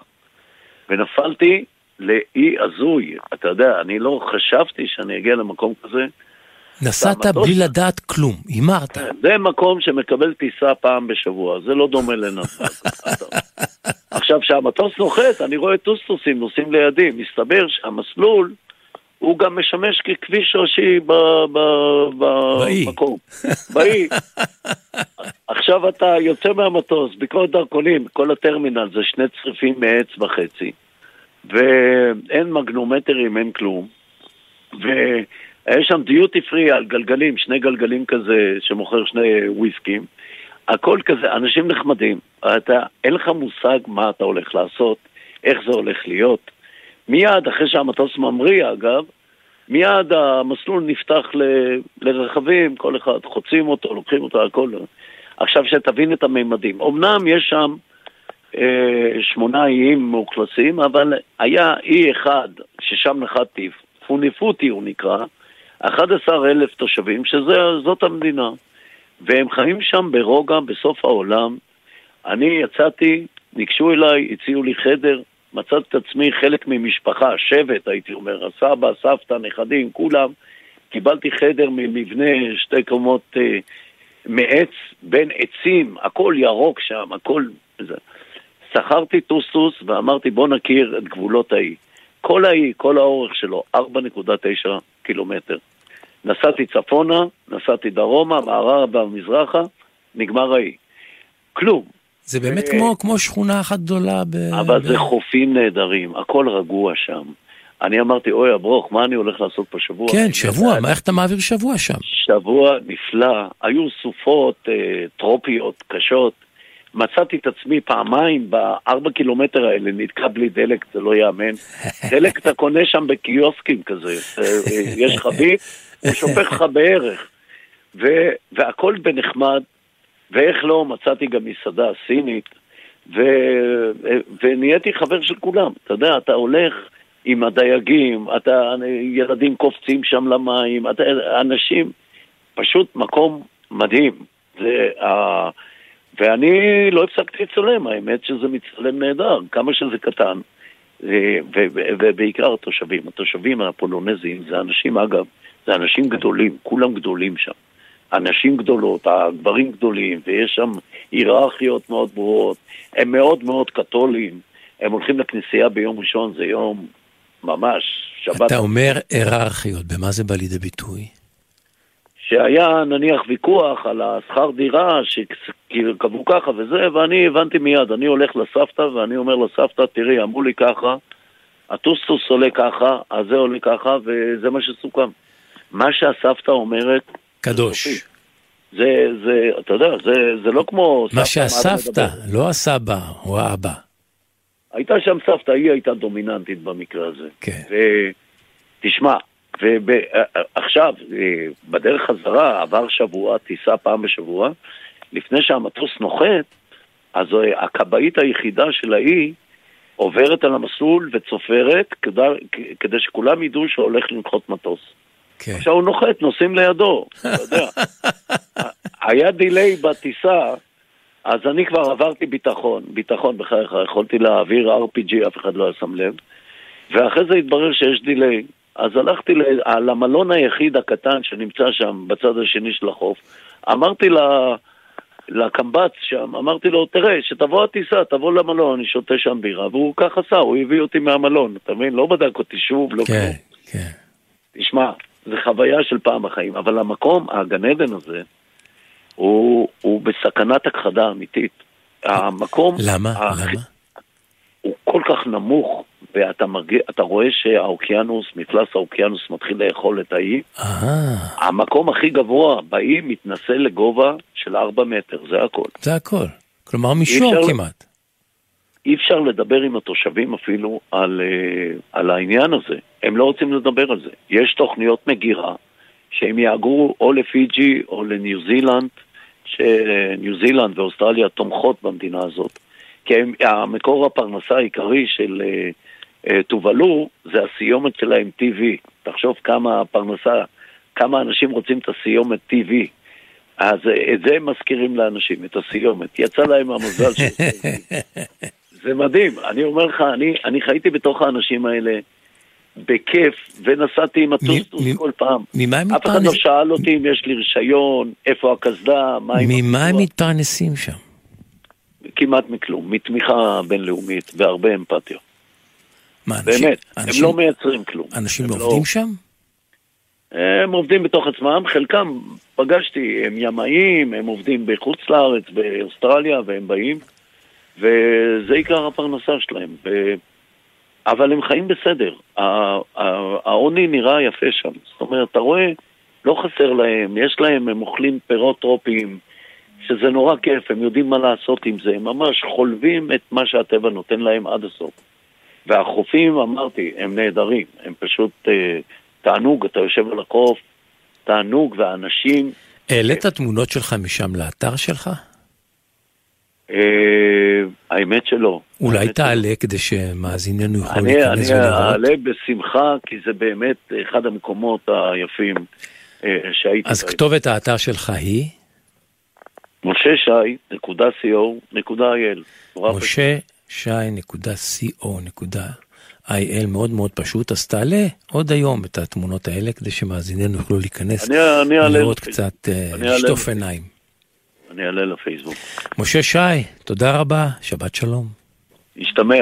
Speaker 6: ונפלתי לאי הזוי. אתה יודע, אני לא חשבתי שאני אגיע למקום כזה.
Speaker 3: נסעת בלי לדעת כלום, הימרת.
Speaker 6: זה מקום שמקבל טיסה פעם בשבוע, זה לא דומה לנתב"ג. עכשיו, כשהמטוס נוחת, אני רואה טוסטוסים נוסעים לידי, מסתבר שהמסלול הוא גם משמש ככביש ראשי ב- ב- ב-. במקום. באי. עכשיו אתה יוצא מהמטוס, ביקורת דרכונים, כל הטרמינל זה שני צריפים מעץ וחצי, ואין מגנומטרים, אין כלום. והיה שם דיוטי פרי על גלגלים, שני גלגלים כזה שמוכר שני וויסקים. הכל כזה, אנשים נחמדים. אתה, אין לך מושג מה אתה הולך לעשות, איך זה הולך להיות. מיד, אחרי שהמטוס ממריא, אגב, מיד המסלול נפתח ל, לרכבים, כל אחד חוצים אותו, לוקחים אותו, הכל. עכשיו שתבין את הממדים. אמנם יש שם אה, שמונה איים מאוכלסים, אבל היה אי אחד ששם נחתתי, פוניפוטי הוא נקרא, 11 אלף תושבים, שזאת המדינה. והם חיים שם ברוגע, בסוף העולם. אני יצאתי, ניגשו אליי, הציעו לי חדר, מצאתי את עצמי חלק ממשפחה, שבט הייתי אומר, הסבא, סבתא, נכדים, כולם. קיבלתי חדר ממבנה שתי קומות אה, מעץ, בין עצים, הכל ירוק שם, הכל... זה. שכרתי טוסטוס ואמרתי בוא נכיר את גבולות האי. כל האי, כל האורך שלו, 4.9 קילומטר. נסעתי צפונה, נסעתי דרומה, מערבה ומזרחה, נגמר האי. כלום.
Speaker 3: זה באמת
Speaker 6: אה,
Speaker 3: כמו, כמו שכונה אחת גדולה ב...
Speaker 6: אבל
Speaker 3: ב...
Speaker 6: זה חופים נהדרים, הכל רגוע שם. אני אמרתי, אוי אברוך, מה אני הולך לעשות פה שבוע?
Speaker 3: כן, שבוע, מה, איך אתה מעביר שבוע שם?
Speaker 6: שבוע נפלא, היו סופות אה, טרופיות קשות. מצאתי את עצמי פעמיים בארבע קילומטר האלה, נתקע בלי דלק, זה לא ייאמן. דלק אתה קונה שם בקיוסקים כזה, אה, אה, יש חבית, הוא שופך לך בערך. ו- והכל בנחמד, ואיך לא, מצאתי גם מסעדה סינית, ו- ונהייתי חבר של כולם. אתה יודע, אתה הולך עם הדייגים, אתה, ילדים קופצים שם למים, אתה, אנשים, פשוט מקום מדהים. זה. ואני לא הפסקתי לצלם, האמת שזה מצטלם נהדר, כמה שזה קטן. ו- ובעיקר התושבים, התושבים הפולונזים זה אנשים, אגב, זה אנשים גדולים, כולם גדולים שם. אנשים גדולות, הגברים גדולים, ויש שם היררכיות מאוד ברורות. הם מאוד מאוד קתולים, הם הולכים לכנסייה ביום ראשון, זה יום ממש. שבת.
Speaker 3: אתה אומר היררכיות, במה זה בא לידי ביטוי?
Speaker 6: שהיה נניח ויכוח על השכר דירה, שקבעו ככה וזה, ואני הבנתי מיד, אני הולך לסבתא ואני אומר לסבתא, תראי, אמרו לי ככה, הטוסטוס עולה ככה, הזה עולה ככה, וזה מה שסוכם. מה שהסבתא אומרת...
Speaker 3: קדוש.
Speaker 6: זה, זה, אתה יודע, זה, זה לא כמו...
Speaker 3: מה שהסבתא, לא הסבא או האבא.
Speaker 6: הייתה שם סבתא, היא הייתה דומיננטית במקרה הזה.
Speaker 3: כן.
Speaker 6: ותשמע, ועכשיו, בדרך חזרה, עבר שבוע, טיסה פעם בשבוע, לפני שהמטוס נוחת, אז הכבאית היחידה של האי עוברת על המסלול וצופרת כדי, כדי שכולם ידעו שהולך לנחות מטוס.
Speaker 3: כן.
Speaker 6: עכשיו הוא נוחת, נוסעים לידו, אתה יודע. היה דיליי בטיסה, אז אני כבר עברתי ביטחון, ביטחון בחייך, יכולתי להעביר RPG, אף אחד לא היה שם לב, ואחרי זה התברר שיש דיליי. אז הלכתי למלון היחיד הקטן שנמצא שם בצד השני של החוף, אמרתי לה... לקמב"ץ שם, אמרתי לו, תראה, שתבוא הטיסה, תבוא למלון, אני שותה שם בירה, והוא כך עשה, הוא הביא אותי מהמלון, אתה מבין? לא בדק אותי שוב, לא
Speaker 3: כן,
Speaker 6: כלום.
Speaker 3: כן.
Speaker 6: תשמע, זו חוויה של פעם בחיים, אבל המקום, הגן עדן הזה, הוא, הוא בסכנת הכחדה אמיתית. המקום...
Speaker 3: למה?
Speaker 6: הח-
Speaker 3: למה?
Speaker 6: הוא כל כך נמוך, ואתה אתה רואה שהאוקיינוס, מפלס האוקיינוס מתחיל לאכול את האי.
Speaker 3: אה,
Speaker 6: המקום הכי גבוה באי מתנסה לגובה של 4 מטר, זה הכל.
Speaker 3: זה הכל. כלומר מישור
Speaker 6: אפשר-
Speaker 3: כמעט.
Speaker 6: אי אפשר לדבר עם התושבים אפילו על, אה, על העניין הזה. הם לא רוצים לדבר על זה. יש תוכניות מגירה שהם יהגרו או לפיג'י או לניו זילנד, שניו זילנד ואוסטרליה תומכות במדינה הזאת. כי הם, המקור הפרנסה העיקרי של אה, אה, טובלו זה הסיומת שלהם TV. תחשוב כמה פרנסה, כמה אנשים רוצים את הסיומת TV. אז אה, את זה הם מזכירים לאנשים, את הסיומת. יצא להם המזל של זה מדהים, אני אומר לך, אני, אני חייתי בתוך האנשים האלה בכיף, ונסעתי עם הטוסטוס כל פעם.
Speaker 3: ממה הם
Speaker 6: אף אחד לא
Speaker 3: מתפרנסים?
Speaker 6: שאל אותי אם יש לי רישיון, איפה הקסדה, מה עם
Speaker 3: ממה הם. מתפרנסים שם?
Speaker 6: כמעט מכלום, מתמיכה בינלאומית והרבה אמפתיה.
Speaker 3: מה, אנשים-
Speaker 6: באמת, הם
Speaker 3: אנשים-
Speaker 6: לא מייצרים כלום.
Speaker 3: אנשים
Speaker 6: הם לא-
Speaker 3: עובדים שם?
Speaker 6: הם עובדים בתוך עצמם, חלקם פגשתי, הם ימאים, הם עובדים בחוץ לארץ, באוסטרליה, והם באים, וזה עיקר הפרנסה שלהם. אבל הם חיים בסדר. העוני נראה יפה שם. זאת אומרת, אתה רואה, לא חסר להם, יש להם, הם אוכלים פירות טרופיים, שזה נורא כיף, הם יודעים מה לעשות עם זה, הם ממש חולבים את מה שהטבע נותן להם עד הסוף. והחופים, אמרתי, הם נהדרים, הם פשוט אה, תענוג, אתה יושב על החוף, תענוג, והאנשים...
Speaker 3: העלית תמונות שלך משם לאתר שלך?
Speaker 6: אה, האמת שלא.
Speaker 3: אולי תעלה כדי שמאזיננו יוכלו
Speaker 6: אני,
Speaker 3: להיכנס
Speaker 6: אני
Speaker 3: ולראות?
Speaker 6: אעלה בשמחה, כי זה באמת אחד המקומות היפים אה, שהייתי
Speaker 3: אז. כתובת האתר שלך היא
Speaker 6: משה שי, נקודה co, נקודה il. נורא פשוט.
Speaker 3: משה שי.co.il מאוד מאוד פשוט, אז תעלה עוד היום את התמונות האלה כדי שמאזיננו יוכלו להיכנס
Speaker 6: אני, אני לפייסבוק.
Speaker 3: קצת, אה,
Speaker 6: אני
Speaker 3: לשטוף. עיניים.
Speaker 6: אני אעלה לפייסבוק.
Speaker 3: משה שי, תודה רבה, שבת שלום.
Speaker 6: השתמע.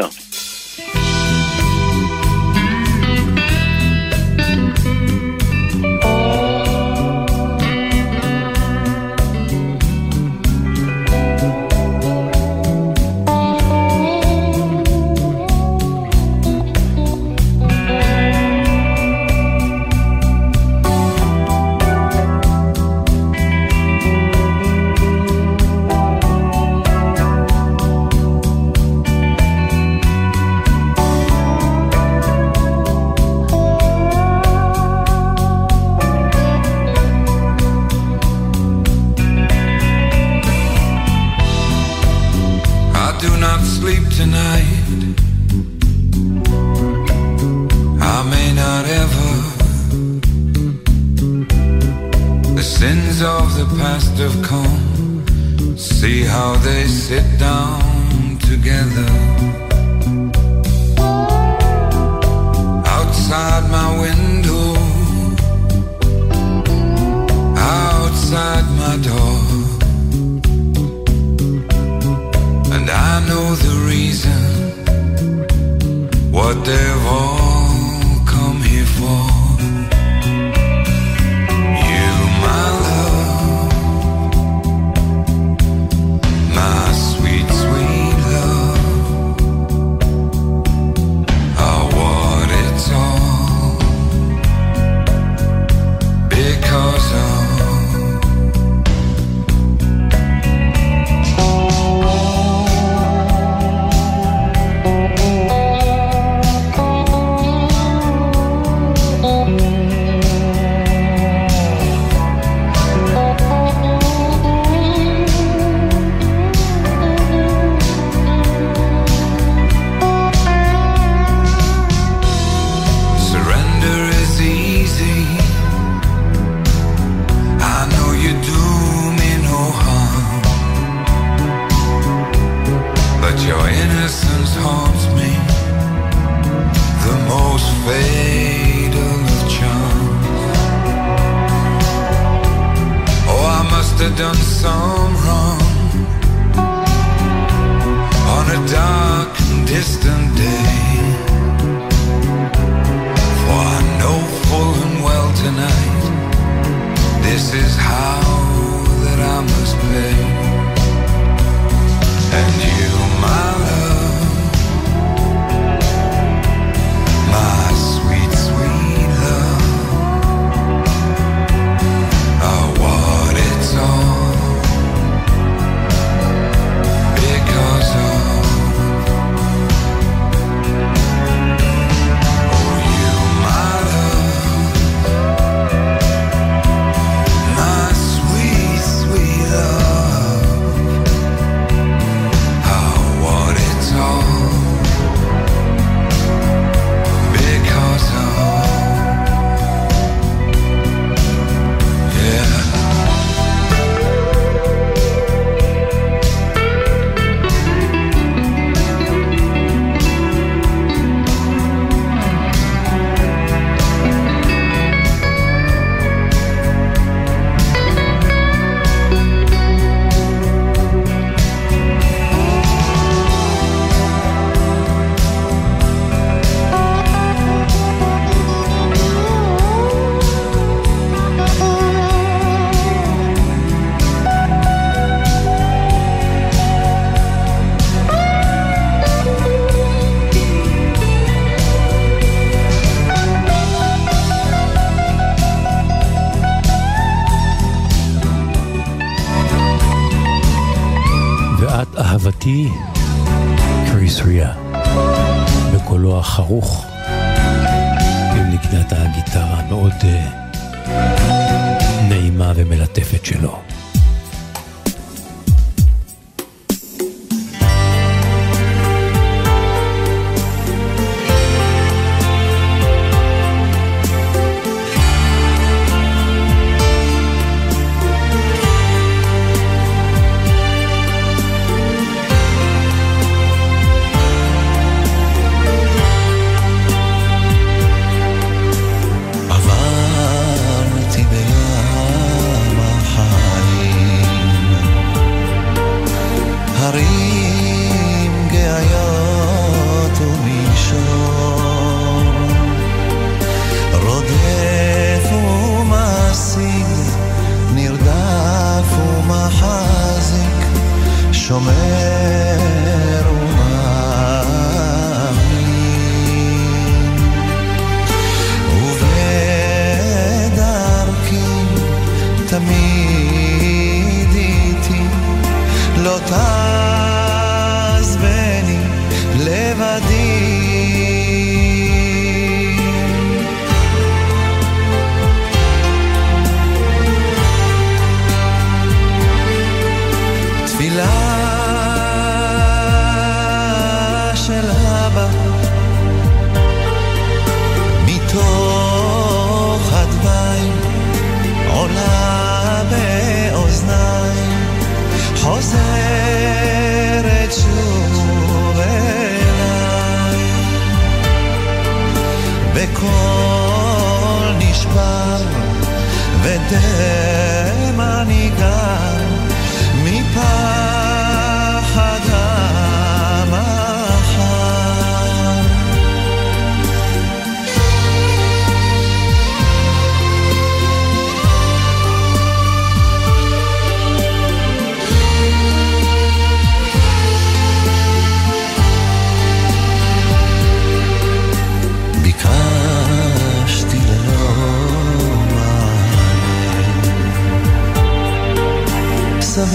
Speaker 3: dead.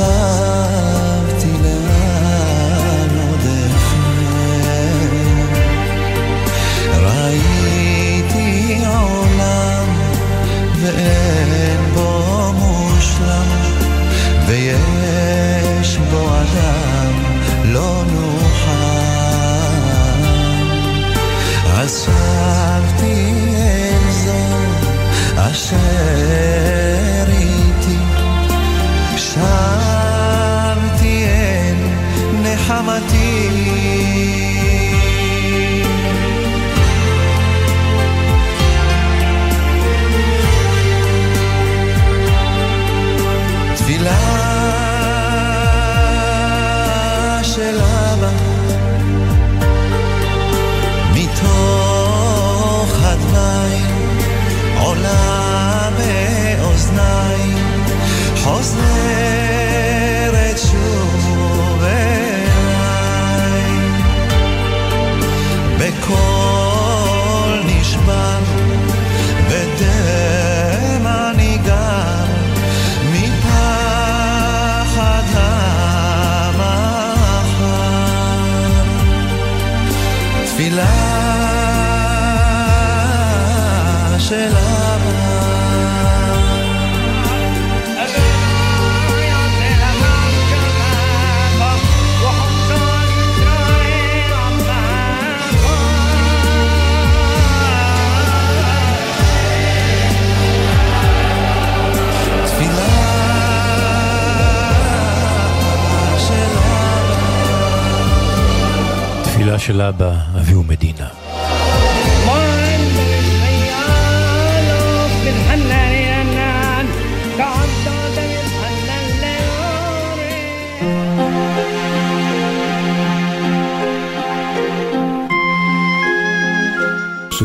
Speaker 3: אהבתי
Speaker 2: לאן עוד אפר ראיתי עולם ואין בו מושלם ויש בו אדם לא נוחם אספתי אל זו אשר איתי
Speaker 3: שם amava-te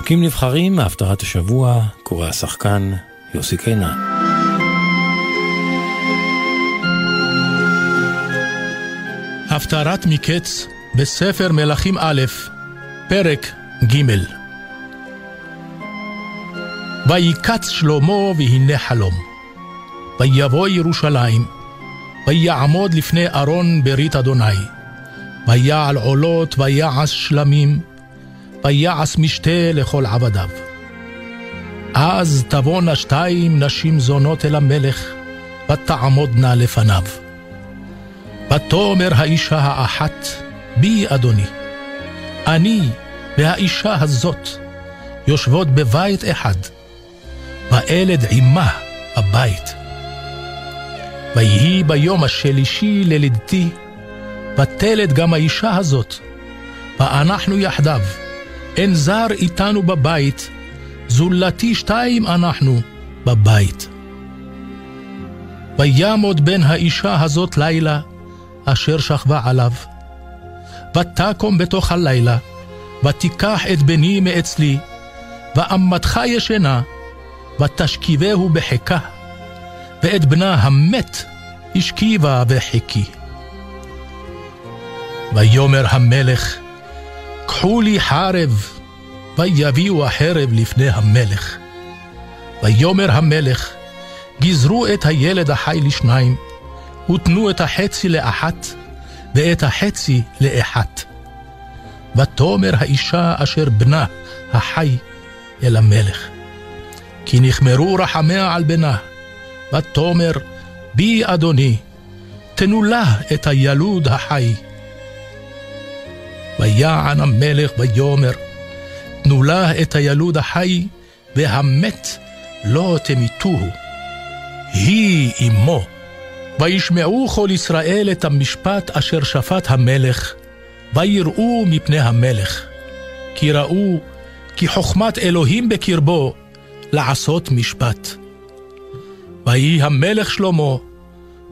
Speaker 3: פסוקים נבחרים מהפטרת השבוע, קורא השחקן יוסי קינן.
Speaker 7: הפטרת מקץ בספר מלכים א', פרק ג' ויקץ שלמה והנה חלום. ויבוא ירושלים, ויעמוד לפני ארון ברית אדוני. ויעל עולות, ויעש שלמים, ויעש משתה לכל עבדיו. אז תבואנה שתיים נשים זונות אל המלך, ותעמודנה לפניו. ותאמר האישה האחת, בי אדוני, אני והאישה הזאת יושבות בבית אחד, ואלד עמה הבית. ויהי ביום השלישי ללידתי, ותלד גם האישה הזאת, ואנחנו יחדיו, אין זר איתנו בבית, זולתי שתיים אנחנו בבית. וימוד בן האישה הזאת לילה, אשר שכבה עליו. ותקום בתוך הלילה, ותיקח את בני מאצלי, ואמתך ישנה, ותשכיבהו בחיקה, ואת בנה המת השכיבה בחיקי. ויאמר המלך, קחו לי חרב, ויביאו החרב לפני המלך. ויאמר המלך, גזרו את הילד החי לשניים, ותנו את החצי לאחת, ואת החצי לאחת. ותאמר האישה אשר בנה החי אל המלך. כי נכמרו רחמיה על בנה, ותאמר בי אדוני, תנו לה את הילוד החי. ויען המלך ויאמר, תנו לה את הילוד החי, והמת לא תמיתוהו. היא אמו. וישמעו כל ישראל את המשפט אשר שפט המלך, ויראו מפני המלך. כי ראו כי חוכמת אלוהים בקרבו לעשות משפט. ויהי המלך שלמה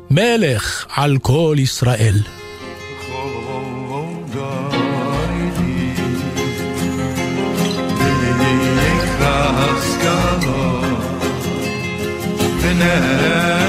Speaker 7: מלך על כל ישראל.
Speaker 3: Happiness.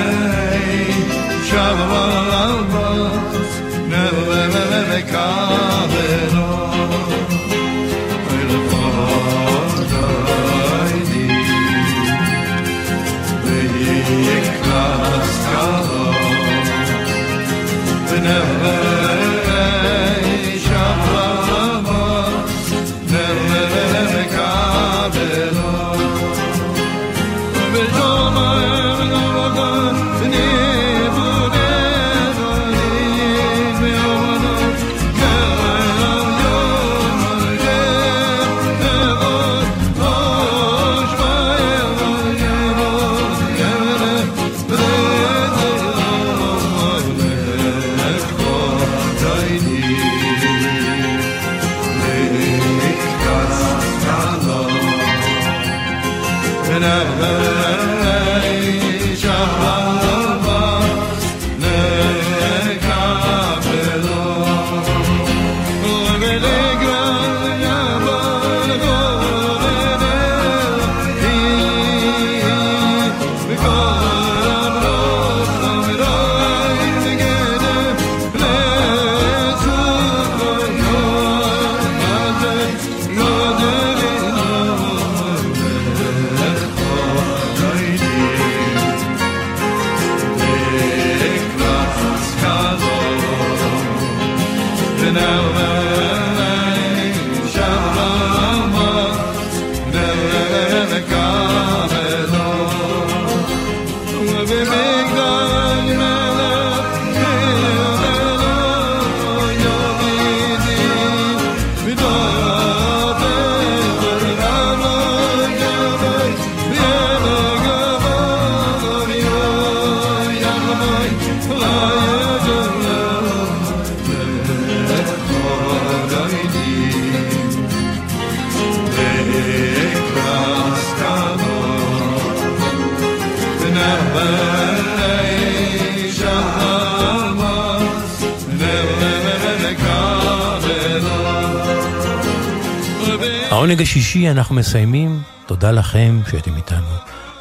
Speaker 3: השישי אנחנו מסיימים. תודה לכם שהייתם איתנו.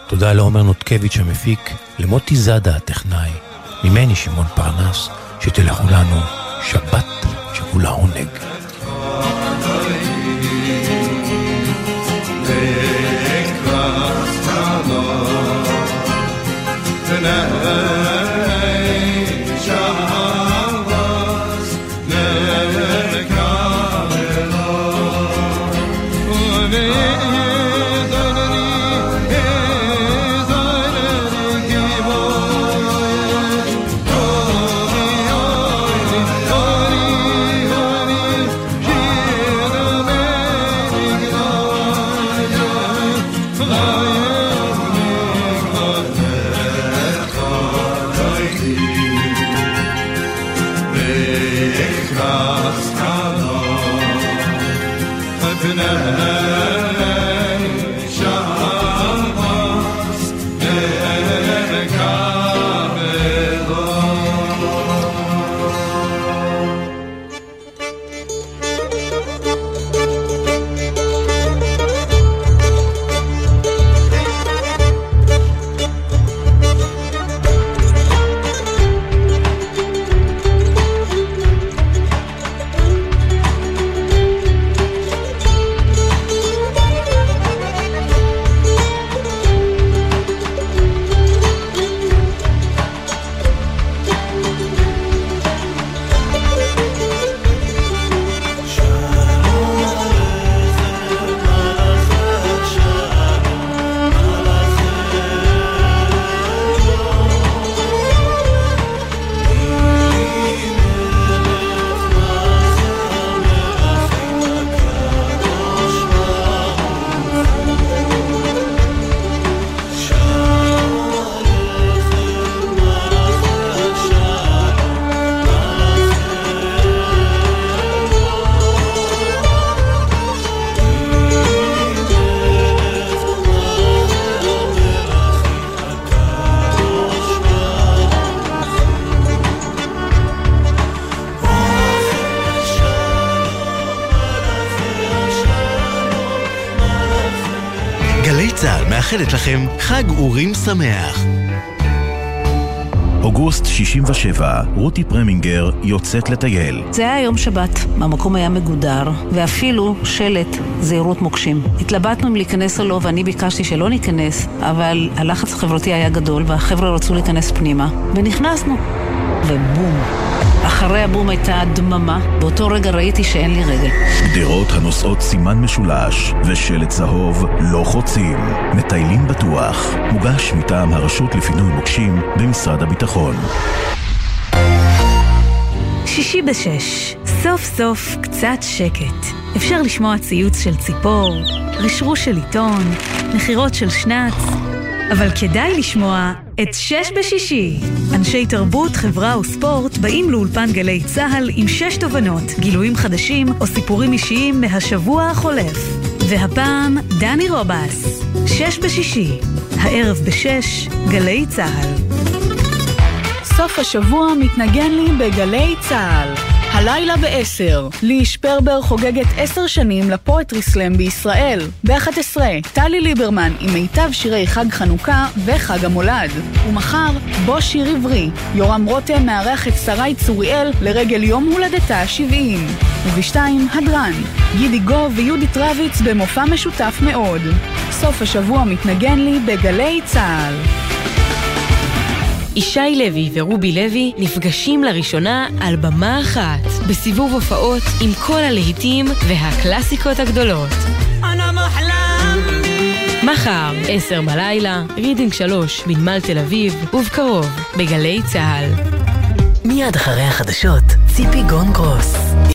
Speaker 3: תודה לעומר נותקביץ' המפיק, למוטי זאדה הטכנאי, ממני שמעון פרנס, שתלכו לנו שבת שכולה עונג.
Speaker 8: גלי חג אורים שמח.
Speaker 9: אוגוסט 67, רותי פרמינגר יוצאת לטייל.
Speaker 10: זה היה יום שבת, המקום היה מגודר, ואפילו שלט זהירות מוקשים. התלבטנו אם להיכנס או לא, ואני ביקשתי שלא ניכנס, אבל הלחץ החברתי היה גדול, והחבר'ה רצו להיכנס פנימה, ונכנסנו. ובום. אחרי הבום הייתה דממה, באותו רגע ראיתי שאין לי רגל.
Speaker 9: גדרות הנושאות סימן משולש ושלט צהוב לא חוצים. מטיילים בטוח. מוגש מטעם הרשות לפינוי מוקשים במשרד הביטחון.
Speaker 11: שישי בשש, סוף סוף קצת שקט. אפשר לשמוע ציוץ של ציפור, רשרוש של עיתון, נחירות של שנץ, אבל כדאי לשמוע את שש בשישי. אנשי תרבות, חברה וספורט באים לאולפן גלי צה"ל עם שש תובנות, גילויים חדשים או סיפורים אישיים מהשבוע החולף. והפעם, דני רובס. שש בשישי. הערב בשש, גלי צה"ל.
Speaker 12: סוף השבוע מתנגן לי בגלי צה"ל. הלילה ב-10, לי שפרבר חוגגת 10 שנים לפואטרי סלאם בישראל. ב-11, טלי ליברמן עם מיטב שירי חג חנוכה וחג המולד. ומחר, בוא שיר עברי, יורם רותם מארח את שרי צוריאל לרגל יום הולדתה ה-70. וב-2, הדרן, גידי גוב ויהודית רביץ במופע משותף מאוד. סוף השבוע מתנגן לי בגלי צה"ל.
Speaker 13: ישי לוי ורובי לוי נפגשים לראשונה על במה אחת, בסיבוב הופעות עם כל הלהיטים והקלאסיקות הגדולות. מחר, עשר בלילה, רידינג שלוש, בנמל תל אביב, ובקרוב, בגלי צה"ל.
Speaker 14: מיד אחרי החדשות, ציפי גון גרוס.